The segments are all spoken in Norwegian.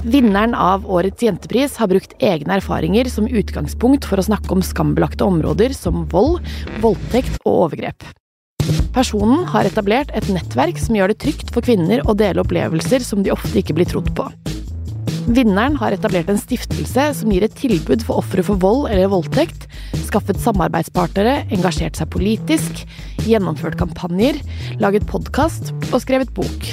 Vinneren av årets jentepris har brukt egne erfaringer som utgangspunkt for å snakke om skambelagte områder som vold, voldtekt og overgrep. Personen har etablert et nettverk som gjør det trygt for kvinner å dele opplevelser som de ofte ikke blir trodd på. Vinneren har etablert en stiftelse som gir et tilbud for ofre for vold eller voldtekt, skaffet samarbeidspartnere, engasjert seg politisk, gjennomført kampanjer, laget podkast og skrevet bok.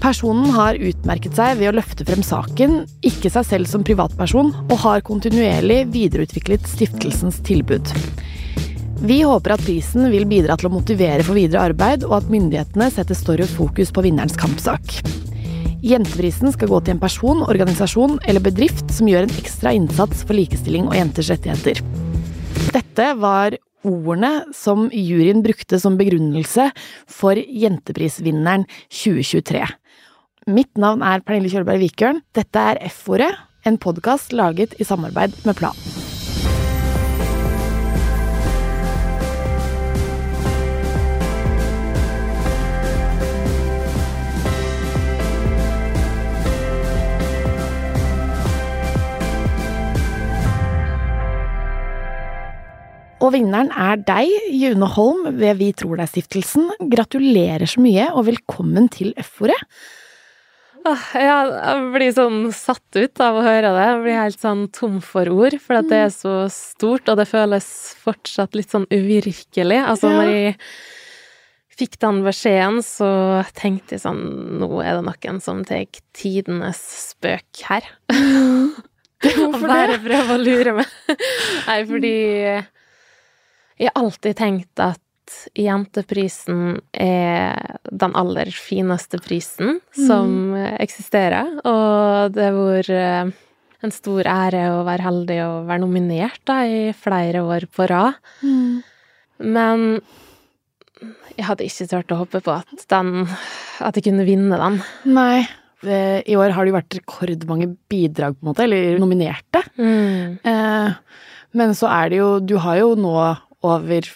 Personen har utmerket seg ved å løfte frem saken, ikke seg selv som privatperson, og har kontinuerlig videreutviklet stiftelsens tilbud. Vi håper at prisen vil bidra til å motivere for videre arbeid, og at myndighetene setter større fokus på vinnerens kampsak. Jenteprisen skal gå til en person, organisasjon eller bedrift som gjør en ekstra innsats for likestilling og jenters rettigheter. Dette var ordene som juryen brukte som begrunnelse for Jenteprisvinneren 2023. Mitt navn er Pernille Kjølberg Vikørn. Dette er F-ordet, en podkast laget i samarbeid med Plan. Og vinneren er deg, June Holm ved Vi tror deg-stiftelsen. Gratulerer så mye, og velkommen til F-ordet. Ah, ja, jeg blir sånn satt ut av å høre det. Jeg blir helt sånn tom for ord, for at det er så stort, og det føles fortsatt litt sånn uvirkelig. Altså, ja. når jeg fikk den beskjeden, så tenkte jeg sånn Nå er det noen som tar tidenes spøk her. Hvorfor det? Bare prøve å lure meg. Nei, fordi jeg har alltid tenkt at Jenteprisen er den aller fineste prisen som mm. eksisterer, og det har vært eh, en stor ære å være heldig og være nominert da, i flere år på rad. Mm. Men jeg hadde ikke turt å håpe på at, den, at jeg kunne vinne den. Nei. I år har det jo vært rekordmange bidrag, på en måte, eller nominerte. Mm. Eh, men så er det jo Du har jo nå over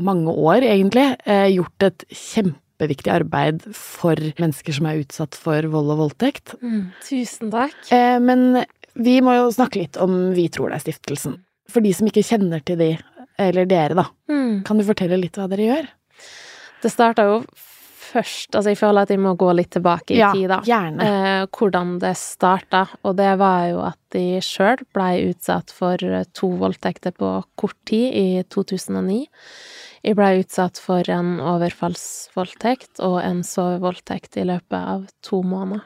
mange år, egentlig, eh, gjort et kjempeviktig arbeid for mennesker som er utsatt for vold og voldtekt. Mm, tusen takk. Eh, men vi må jo snakke litt om Vi tror deg-stiftelsen. For de som ikke kjenner til de, eller dere, da. Mm. Kan du fortelle litt hva dere gjør? Det starta jo først Altså, jeg føler at jeg må gå litt tilbake i ja, tid, da. Gjerne. Eh, hvordan det starta. Og det var jo at de sjøl blei utsatt for to voldtekter på kort tid i 2009. Jeg blei utsatt for en overfallsvoldtekt og en sovevoldtekt i løpet av to måneder.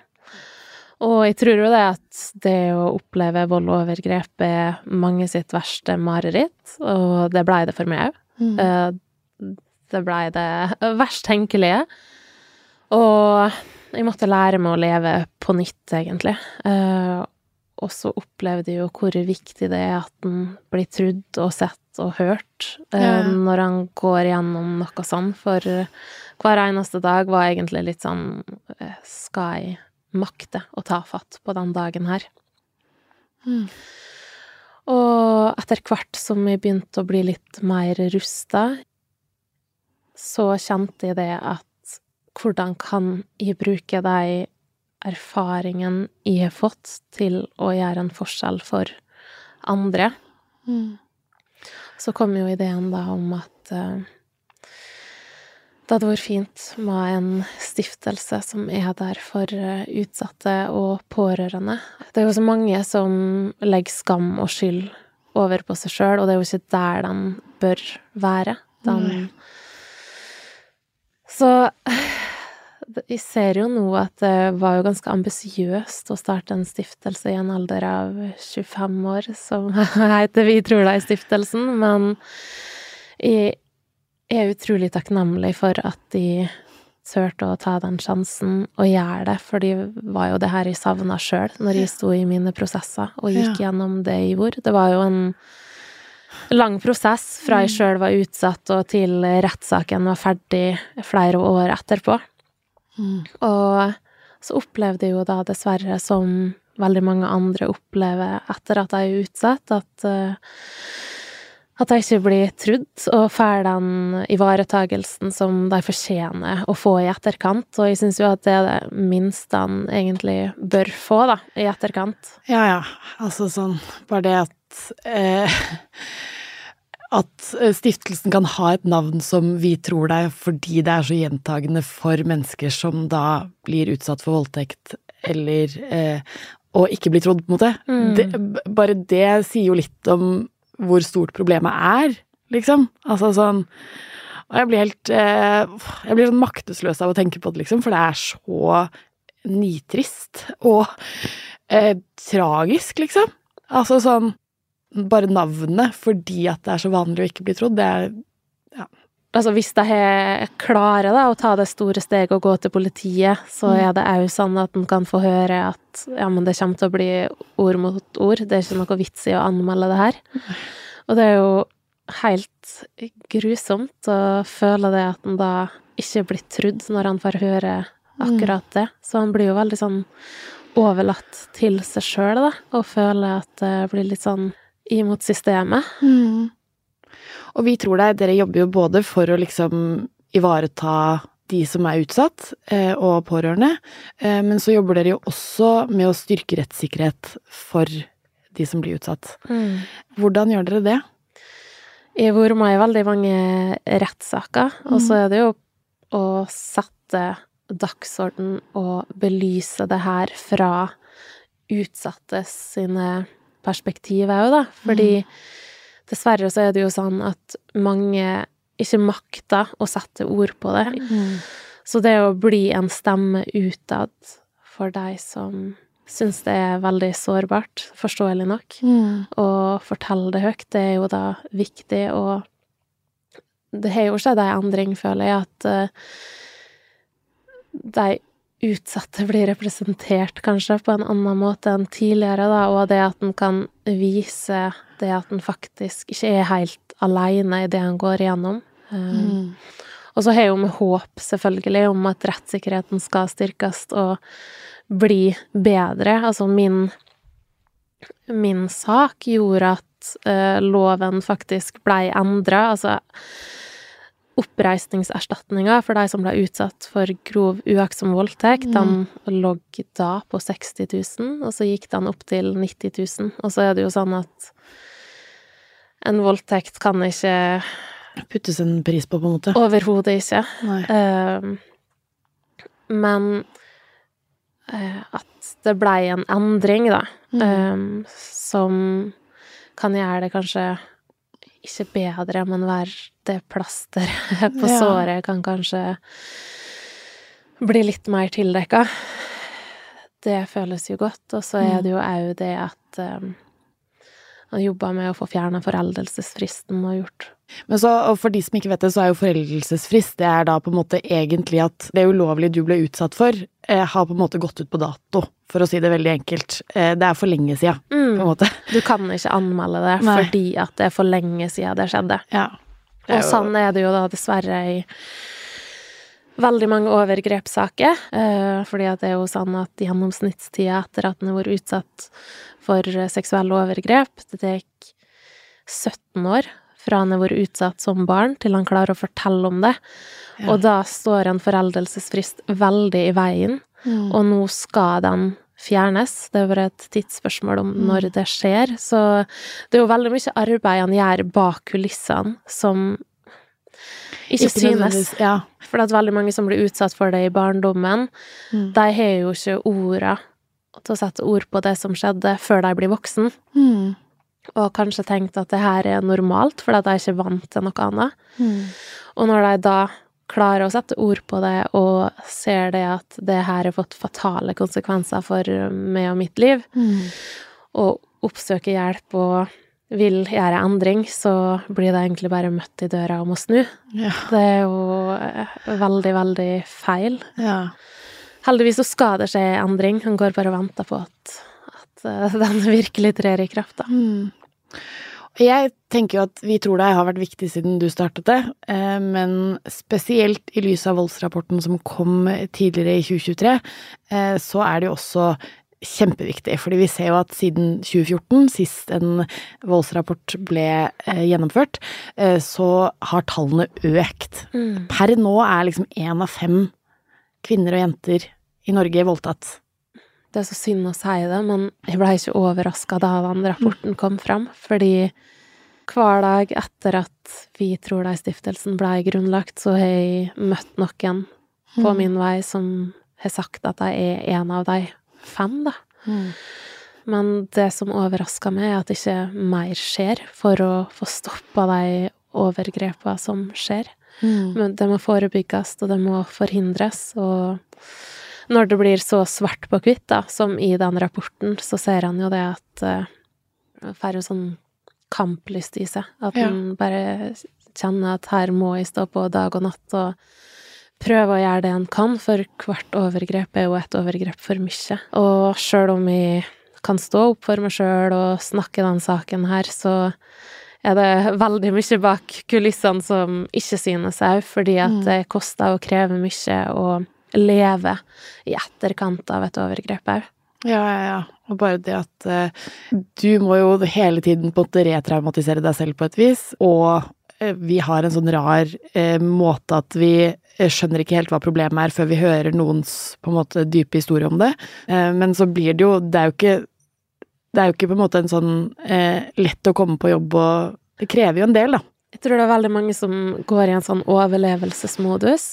Og jeg tror jo det at det å oppleve vold og overgrep er mange sitt verste mareritt, og det blei det for meg òg. Mm. Eh, det blei det verst tenkelige. Og jeg måtte lære meg å leve på nytt, egentlig. Eh, og så opplevde jeg jo hvor viktig det er at en blir trudd og sett og hørt eh, ja. når han går gjennom noe sånn, for hver eneste dag var egentlig litt sånn eh, Skal jeg makte å ta fatt på den dagen her? Mm. Og etter hvert som jeg begynte å bli litt mer rusta, så kjente jeg det at hvordan kan jeg bruke de erfaringen jeg har fått, til å gjøre en forskjell for andre? Mm. Så kom jo ideen da om at uh, det hadde vært fint med en stiftelse som er der for uh, utsatte og pårørende. Det er jo så mange som legger skam og skyld over på seg sjøl, og det er jo ikke der de bør være. De... Så jeg ser jo nå at det var jo ganske ambisiøst å starte en stiftelse i en alder av 25 år, som heter Vi tror deg-stiftelsen, men jeg er utrolig takknemlig for at de turte å ta den sjansen og gjøre det, for det var jo det her jeg savna sjøl når jeg sto i mine prosesser og gikk ja. gjennom det jeg gjorde. Det var jo en lang prosess fra jeg mm. sjøl var utsatt og til rettssaken var ferdig flere år etterpå. Mm. Og så opplevde jeg jo da dessverre, som veldig mange andre opplever etter at jeg er utsatt, at uh, At de ikke blir trudd, og får den ivaretagelsen som de fortjener å få i etterkant. Og jeg syns jo at det er det minste han egentlig bør få, da, i etterkant. Ja, ja. Altså sånn Bare det at eh, At stiftelsen kan ha et navn som vi tror er fordi det er så gjentagende for mennesker som da blir utsatt for voldtekt eller eh, og ikke blir trodd, på en måte. Mm. Det, bare det sier jo litt om hvor stort problemet er, liksom. Altså sånn Og jeg blir helt eh, Jeg blir sånn maktesløs av å tenke på det, liksom, for det er så nitrist og eh, tragisk, liksom. Altså sånn Bare navnet fordi at det er så vanlig å ikke bli trodd, det er ja. Altså, hvis de er klare da, å ta det store steget og gå til politiet, så Mm. er det òg sånn at en kan få høre at ja, men det kommer til å bli ord mot ord, det er ikke noe vits i å anmelde det her. Og det er jo helt grusomt å føle det at en da ikke blir trudd når han får høre akkurat det. Så han blir jo veldig sånn overlatt til seg sjøl, da, og føler at det blir litt sånn imot systemet. Mm. Og vi tror deg, dere jobber jo både for å liksom ivareta de som er utsatt, eh, og pårørende, eh, men så jobber dere jo også med å styrke rettssikkerhet for de som blir utsatt. Hvordan gjør dere det? Jeg har vært med i veldig mange rettssaker, og så er det jo å sette dagsorden og belyse det her fra utsatte sine perspektiver òg, da. Fordi dessverre så er det jo sånn at mange ikke makter å sette ord på det. Så det å bli en stemme utad for de som syns det er veldig sårbart, forståelig nok, å fortelle det høyt, det er jo da viktig, og det har jo skjedd ei endring, føler jeg, at eh, de utsatte blir representert kanskje på en annen måte enn tidligere, da, og det at en kan vise det at en faktisk ikke er helt aleine i det en går igjennom. Mm. og så har jeg jo med håp, selvfølgelig, om at rettssikkerheten skal styrkes og bli bedre. Altså, min, min sak gjorde at uh, loven faktisk blei endra. Altså, oppreisningserstatninga for de som ble utsatt for grov uaktsom voldtekt, den lå da på 60 000, og så gikk den opp til 90 000. Og så er det jo sånn at en voldtekt kan ikke Puttes en pris på, på en måte? Overhodet ikke. Ehm, men uh, at det blei en endring, da, Mm. ehm, som kan gjøre det kanskje ikke bedre, men være det plasteret på Ja. såret kan kanskje bli litt mer tildekka. Det føles jo godt, og så er det jo òg det at um, han jobba med å få fjerna foreldelsesfristen og gjort Men så, og for de som ikke vet det, så er jo foreldelsesfrist det er da på en måte egentlig at det ulovlige du ble utsatt for, eh, har på en måte gått ut på dato, for å si det veldig enkelt. Eh, det er for lenge sida, på en måte. Du kan ikke anmelde det Nei. fordi at det er for lenge siden det skjedde. Ja. Det jo... Og sånn er det jo da dessverre i veldig mange overgrepssaker. Eh, fordi det er jo sånn at gjennomsnittstida etter at en har vært utsatt for eh, seksuelle overgrep, det tar 17 år fra han har vært utsatt som barn til han klarer å fortelle om det. Ja. Og da står en foreldelsesfrist veldig i veien, Mm. og nå skal den fjernes. Det er bare et tidsspørsmål om når det skjer. Så det er jo veldig mye arbeid han gjør bak kulissene som ikke synes. Ja. For det er veldig mange som blir utsatt for det i barndommen, Mm. de har jo ikke orda til å sette ord på det som skjedde, før de blir voksen. Mm. Og kanskje tenkt at det her er normalt, fordi de er ikke vant til noe annet. Mm. Og når de da klarer å sette ord på det, og ser det at det her har fått fatale konsekvenser for meg og mitt liv, Mm. og oppsøker hjelp og vil gjøre endring, så blir det egentlig bare møtt i døra om å snu. Ja. Det er jo eh, veldig, veldig feil. ja. Heldigvis så skal det skje endring. Han går bare og venter på at, at eh, den virkelig trer i kraft, da. Mm. Jeg tenker jo at vi tror det har vært viktig siden du startet det, eh, men spesielt i lys av voldsrapporten som kom tidligere i 2023, eh, så er det jo også kjempeviktig, fordi vi ser jo at siden 2014, sist en voldsrapport ble eh, gjennomført, eh, så har tallene økt. Mm. Per nå er liksom én av fem kvinner og jenter i Norge voldtatt. Det er så synd å si det, men jeg ble ikke overraska da den rapporten kom fram, fordi hver dag etter at Vi tror deg-stiftelsen ble grunnlagt, så har jeg møtt noen på Mm. min vei som har sagt at jeg er en av de fem, da. Mm. Men det som overrasker meg, er at ikke mer skjer for å få stoppa de overgrepene som skjer. Mm. Men det må forebygges, og det må forhindres, og når det blir så svart på hvitt, da, som i den rapporten, så ser han jo det at uh, får jo sånn kamplyst i seg. At Ja. han bare kjenner at her må jeg stå på dag og natt og prøve å gjøre det han kan, for hvert overgrep er jo et overgrep for mye. Og sjøl om jeg kan stå opp for meg sjøl og snakke den saken her, så er det veldig mye bak kulissene som ikke synes òg, fordi at Mm. det koster og krever mye å leve i etterkant av et overgrep òg. Ja, ja, ja. Og bare det at eh, du må jo hele tiden på en måte retraumatisere deg selv på et vis, og eh, vi har en sånn rar eh, måte at vi skjønner ikke helt hva problemet er før vi hører noens på en måte dype historie om det. Eh, men så blir det jo Det er jo ikke Det er jo ikke på en måte en sånn eh, lett å komme på jobb og Det krever jo en del, da. Jeg tror det er veldig mange som går i en sånn overlevelsesmodus,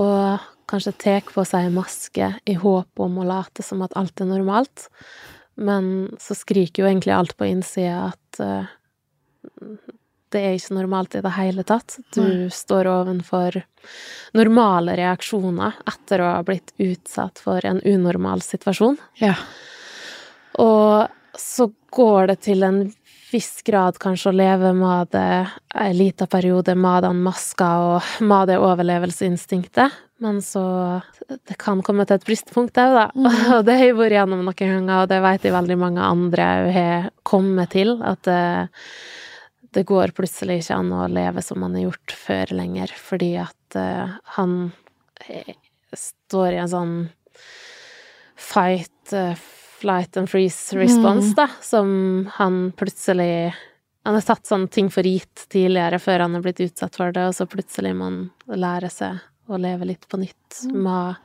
og kanskje tar på seg maske i håp om å late som at alt er normalt, men så skriker jo egentlig alt på innsida at eh, det er ikke normalt i det hele tatt. Du mm. står ovenfor normale reaksjoner etter å ha blitt utsatt for en unormal situasjon. Ja. Og så går det til en viss grad kanskje å leve med det en liten periode med den maska og med det overlevelseinstinktet, men så Det kan komme til et bristpunkt òg, da. Og det har jeg vært gjennom noen ganger, og det vet jeg veldig mange andre har kommet til, at det, går plutselig ikke an å leve som man har gjort før lenger, fordi at uh, han eh, står i en sånn fight, uh, flight and freeze response, da, som han plutselig Han har tatt sånne ting for gitt tidligere, før han er blitt utsatt for det, og så plutselig må han lære seg å leve litt på nytt med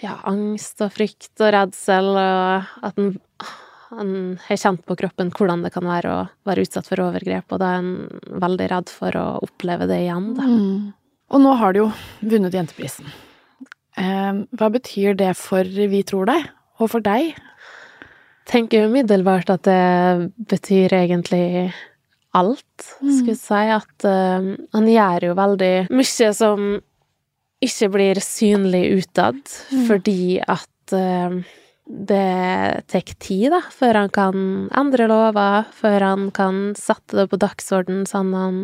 ja, angst og frykt og redsel, og at han han har kjent på kroppen hvordan det kan være å være utsatt for overgrep, og da er han veldig redd for å oppleve det igjen, da. Mm. Og nå har du jo vunnet Jenteprisen. Eh, hva betyr det for Vi tror deg, og for deg? tenker umiddelbart at det betyr egentlig alt, skulle jeg si. At eh, han gjør jo veldig mye som ikke blir synlig utad, fordi at eh, det tar tid, da, før han kan endre lover, før han kan sette det på dagsorden sånn han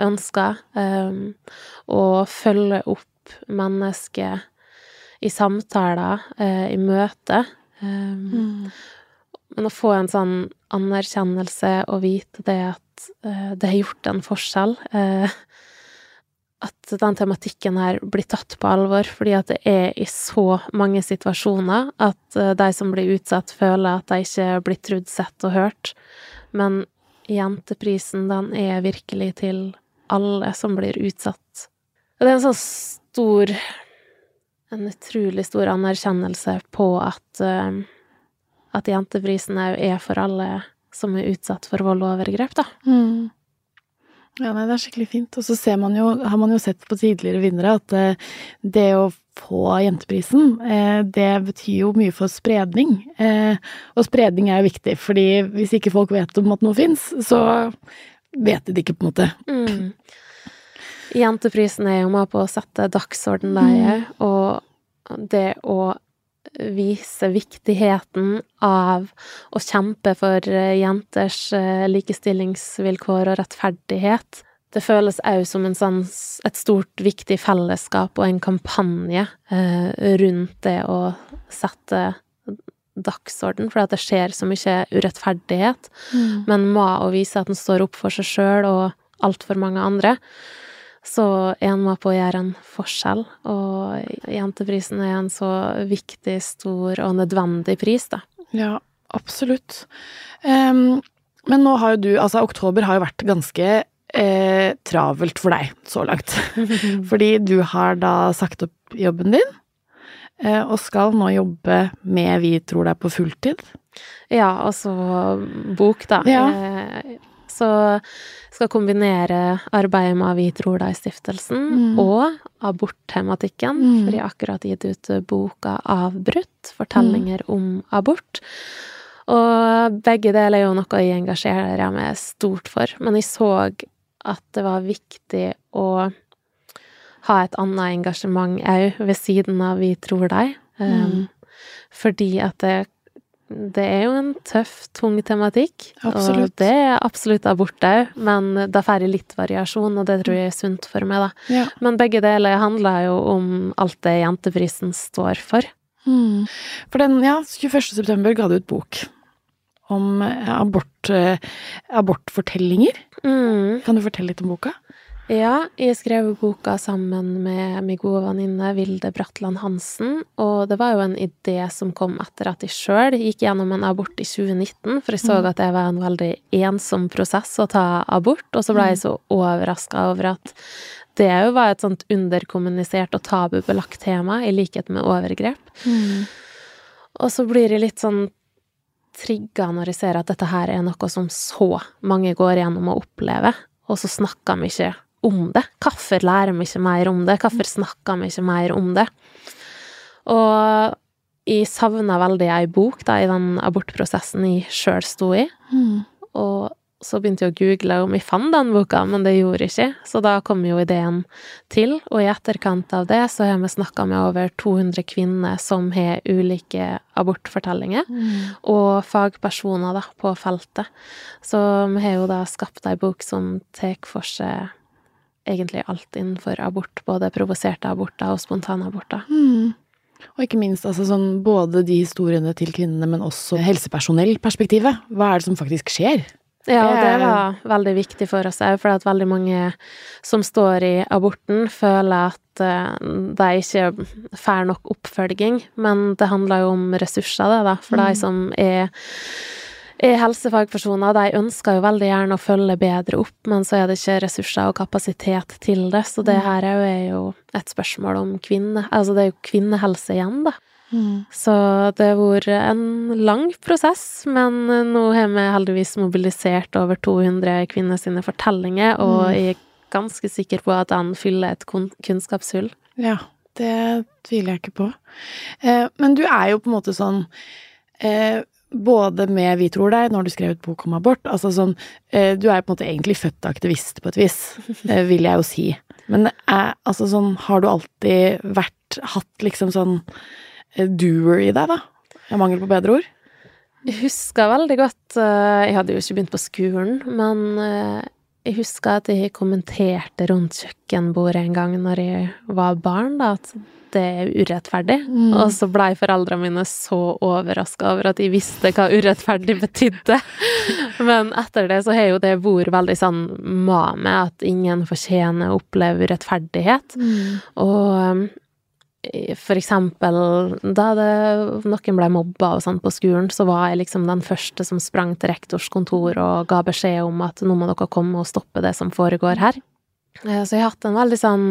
ønsker, um, og følge opp mennesket i samtaler, uh, i møte. mm. men å få en sånn anerkjennelse og vite det at uh, det har gjort en forskjell eh, At den tematikken her blir tatt på alvor, fordi at det er i så mange situasjoner at eh, de som blir utsatt, føler at de ikke blir trudd, sett og hørt. Men jenteprisen, den er virkelig til alle som blir utsatt. Og det er en sånn stor En utrolig stor anerkjennelse på at eh, at jenteprisen òg er for alle som er utsatt for vold og overgrep, da. Mm. Ja, nei, det er skikkelig fint. Og så ser man jo, har man jo sett på tidligere vinnere at eh, det å få Jenteprisen, eh, det betyr jo mye for spredning. Eh, og spredning er jo viktig, fordi hvis ikke folk vet om at noe fins, så vet de det ikke, på en måte. Mm. Jenteprisen er jo med på å sette dagsorden der, og det å vise viktigheten av å kjempe for eh, jenters eh, likestillingsvilkår og rettferdighet. Det føles òg som en sånn, et stort, viktig fellesskap og en kampanje eh, rundt det å sette dagsorden, for det skjer så mye urettferdighet. Men må å vise at en står opp for seg sjøl og altfor mange andre, så en med på å gjøre en forskjell, og Jenteprisen er en så viktig, stor og nødvendig pris, da. Ja, absolutt. Um, men nå har jo du Altså, oktober har jo vært ganske eh, travelt for deg så langt. Fordi du har da sagt opp jobben din, eh, og skal nå jobbe med Vi tror det er på fulltid. Ja, altså bok, da. Ja. Eh, så skal kombinere arbeidet med Vi tror deg-stiftelsen Mm. og aborttematikken. Mm. For jeg har akkurat gitt ut boka Avbrutt, fortellinger Mm. om abort. Og begge deler er jo noe jeg engasjerer meg stort for, men jeg så at det var viktig å ha et annet engasjement òg ved siden av Vi tror deg. Um, Fordi at det, det er jo en tøff, tung tematikk. Absolutt. Og det er absolutt abort òg, men det får litt variasjon, og det tror jeg er sunt for meg, da. Ja. Men begge deler handler jo om alt det Jenteprisen står for. Mm. For den, ja, 21. september ga du ut bok om eh, abort, eh, abortfortellinger. Mm. Kan du fortelle litt om boka? Ja, jeg skrev boka sammen med min gode venninne Vilde Bratland Hansen, og det var jo en idé som kom etter at jeg sjøl gikk gjennom en abort i 2019, for jeg så Mm. at det var en veldig ensom prosess å ta abort, og så ble jeg så overraska over at det jo var et sånt underkommunisert og tabubelagt tema, i likhet med overgrep. Og så blir jeg litt sånn trigga når jeg ser at dette her er noe som så mange går gjennom og opplever, og så snakker vi ikke om det. Hvorfor lærer vi ikke mer om det? Hvorfor snakker vi ikke mer om det? Og jeg savna veldig ei bok da, i den abortprosessen jeg sjøl sto i, Mm. og så begynte jeg å google om jeg fant den boka, men det gjorde jeg ikke. Så da kom jo ideen til, og i etterkant av det så har vi snakka med over 200 kvinner som har ulike abortfortellinger, Mm. og fagpersoner da, på feltet. Så vi har jo da skapt ei bok som tar for seg egentlig alt innenfor abort, både provoserte aborter og spontanaborter. Mm. Og ikke minst altså sånn både de historiene til kvinnene, men også helsepersonellperspektivet. Hva er det som faktisk skjer? Ja, og det er- var veldig viktig for oss òg, for at veldig mange som står i aborten, føler at eh, de ikke får nok oppfølging. Men det handler jo om ressurser, det, da. For Mm. de som er helsefagpersoner, de ønsker jo veldig gjerne å følge bedre opp, men så er det ikke ressurser og kapasitet til det. Så det Mm. her er jo et spørsmål om kvinne... Altså, det er jo kvinnehelse igjen, da. Mm. Så det har vært en lang prosess, men nå har vi heldigvis mobilisert over 200 kvinner sine fortellinger, og Mm. jeg er ganske sikker på at den fyller et kunnskapshull. Ja, det tviler jeg ikke på. Eh, men du er jo på en måte sånn eh, Både med Vi tror deg, når du skrev et bok om abort. Altså sånn eh, Du er på en måte egentlig født aktivist, på et vis, eh, vil jeg jo si. Men eh, altså sånn Har du alltid vært Hatt liksom sånn doer i deg, da? Jeg mangel på bedre ord? Jeg husker veldig godt Jeg hadde jo ikke begynt på skolen, men jeg husker at jeg kommenterte rundt kjøkkenbordet en gang når jeg var barn, da, at det er urettferdig. Mm. Og så blei foreldrene mine så overraska over at de visste hva urettferdig betydde. Men etter det så har jo det vært veldig sånn mame, at ingen fortjener å oppleve urettferdighet. Og um, for eksempel da det, noen ble mobba og sånn på skolen, så var jeg liksom den første som sprang til rektors kontor og ga beskjed om at nå må dere komme og stoppe det som foregår her. Eh, Så jeg har hatt en veldig sånn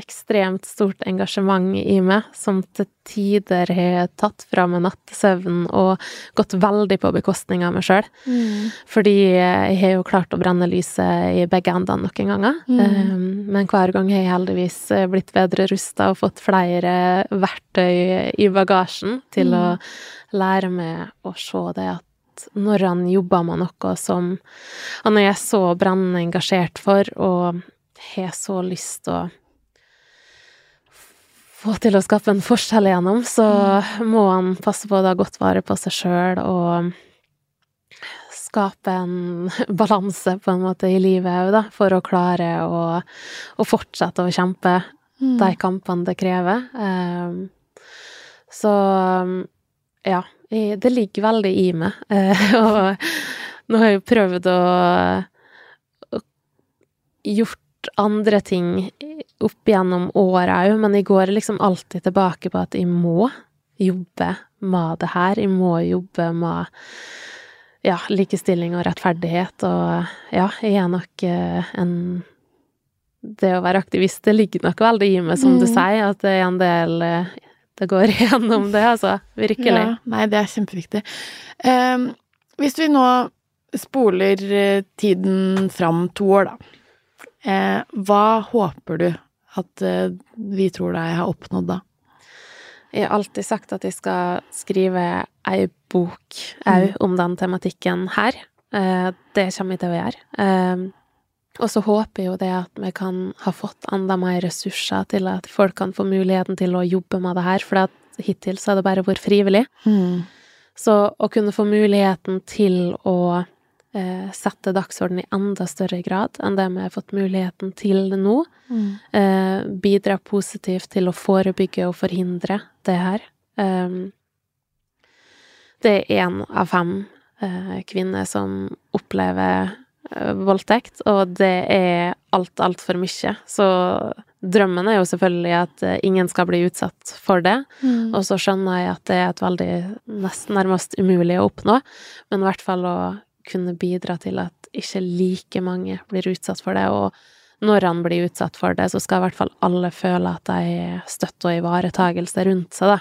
ekstremt stort engasjement i meg, som til tider har tatt fra meg nattesøvnen og gått veldig på bekostning av meg sjøl. Mm. Fordi jeg har jo klart å brenne lyset i begge endene noen ganger. Mm. Um, Men hver gang har jeg heldigvis blitt bedre rusta og fått flere verktøy i bagasjen til å lære meg å se det at når han jobber med noe som han er så brennende engasjert for, og har så lyst til å få til å skape en forskjell igjennom, så må han passe på å ta godt vare på seg sjøl og skape en balanse, på en måte, i livet òg, da, for å klare å, å fortsette å kjempe Mm. de kampene det krever. Um, så ja, det ligger veldig i meg. Og nå har jeg jo prøvd å, å gjort andre ting opp gjennom åra òg, men jeg går liksom alltid tilbake på at jeg må jobbe med det her. Jeg må jobbe med ja, likestilling og rettferdighet, og ja, jeg er nok eh, en Det å være aktivist, det ligger nok veldig i meg, som mm. du sier, at det er en del eh, Det går igjennom det, altså. Virkelig. Ja, nei, det er kjempeviktig. Um, hvis vi nå spoler eh, tiden fram to år, da. Eh, hva håper du at eh, vi tror deg har oppnådd da? Jeg har alltid sagt at jeg skal skrive ei bok òg mm. om den tematikken her. Eh, det kommer jeg til å gjøre. Eh, og så håper jeg jo det at vi kan ha fått enda mer ressurser til at folk kan få muligheten til å jobbe med det her, for hittil så har det bare vært frivillig. Mm. Så å kunne få muligheten til å eh, sette dagsorden i enda større grad enn det vi har fått muligheten til nå. Mm. Eh, bidra positivt til å forebygge og forhindre det her. Eh, det er én av fem eh, kvinner som opplever eh, voldtekt, og det er alt, altfor mye. Så drømmen er jo selvfølgelig at eh, ingen skal bli utsatt for det. Mm. Og så skjønner jeg at det er et veldig nesten nærmest umulig å oppnå, men i hvert fall å kunne bidra til at ikke like mange blir utsatt for det. Og når han blir utsatt for det, så skal i hvert fall alle føle at de er støtte og ivaretagelse rundt seg, da.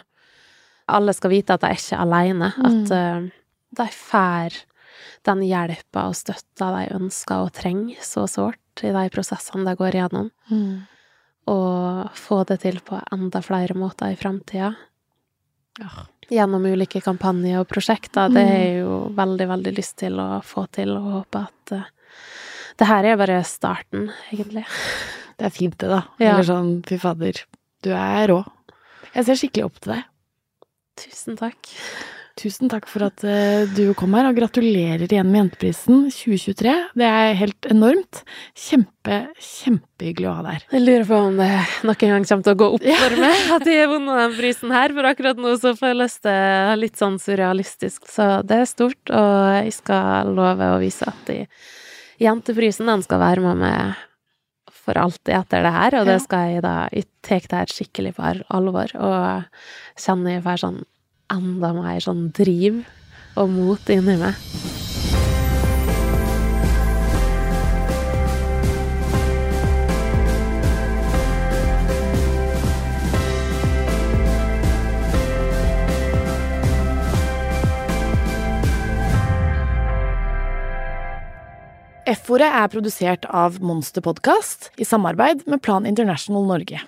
Alle skal vite at de er ikke alene, at mm. de får den hjelpa og støtta de ønsker og trenger så sårt i de prosessene de går igjennom. Mm. Og få det til på enda flere måter i framtida. Ja gjennom ulike kampanjer og prosjekter. Det er jeg jo veldig, veldig lyst til å få til, og håpe at uh, det her er bare starten, egentlig. Det er fint, det, da. Ja. Eller sånn, fy fader, du er rå. Jeg ser skikkelig opp til deg. Tusen takk. Tusen takk for at uh, du kom her, og gratulerer igjen med Jenteprisen 2023. Det er helt enormt. Kjempe, kjempehyggelig å ha deg her. Jeg lurer på om det nok en gang kommer til å gå opp for meg at jeg har vunnet den prisen her, for akkurat nå så føles det litt sånn surrealistisk. Så det er stort, og jeg skal love å vise at de, Jenteprisen den skal være med meg for alltid etter det her, og det skal jeg da Jeg tar det her skikkelig på alvor, og kjenner jeg får sånn enda mer sånn driv og mot inni meg. F-ordet er produsert av Monster Podcast i samarbeid med Plan International Norge.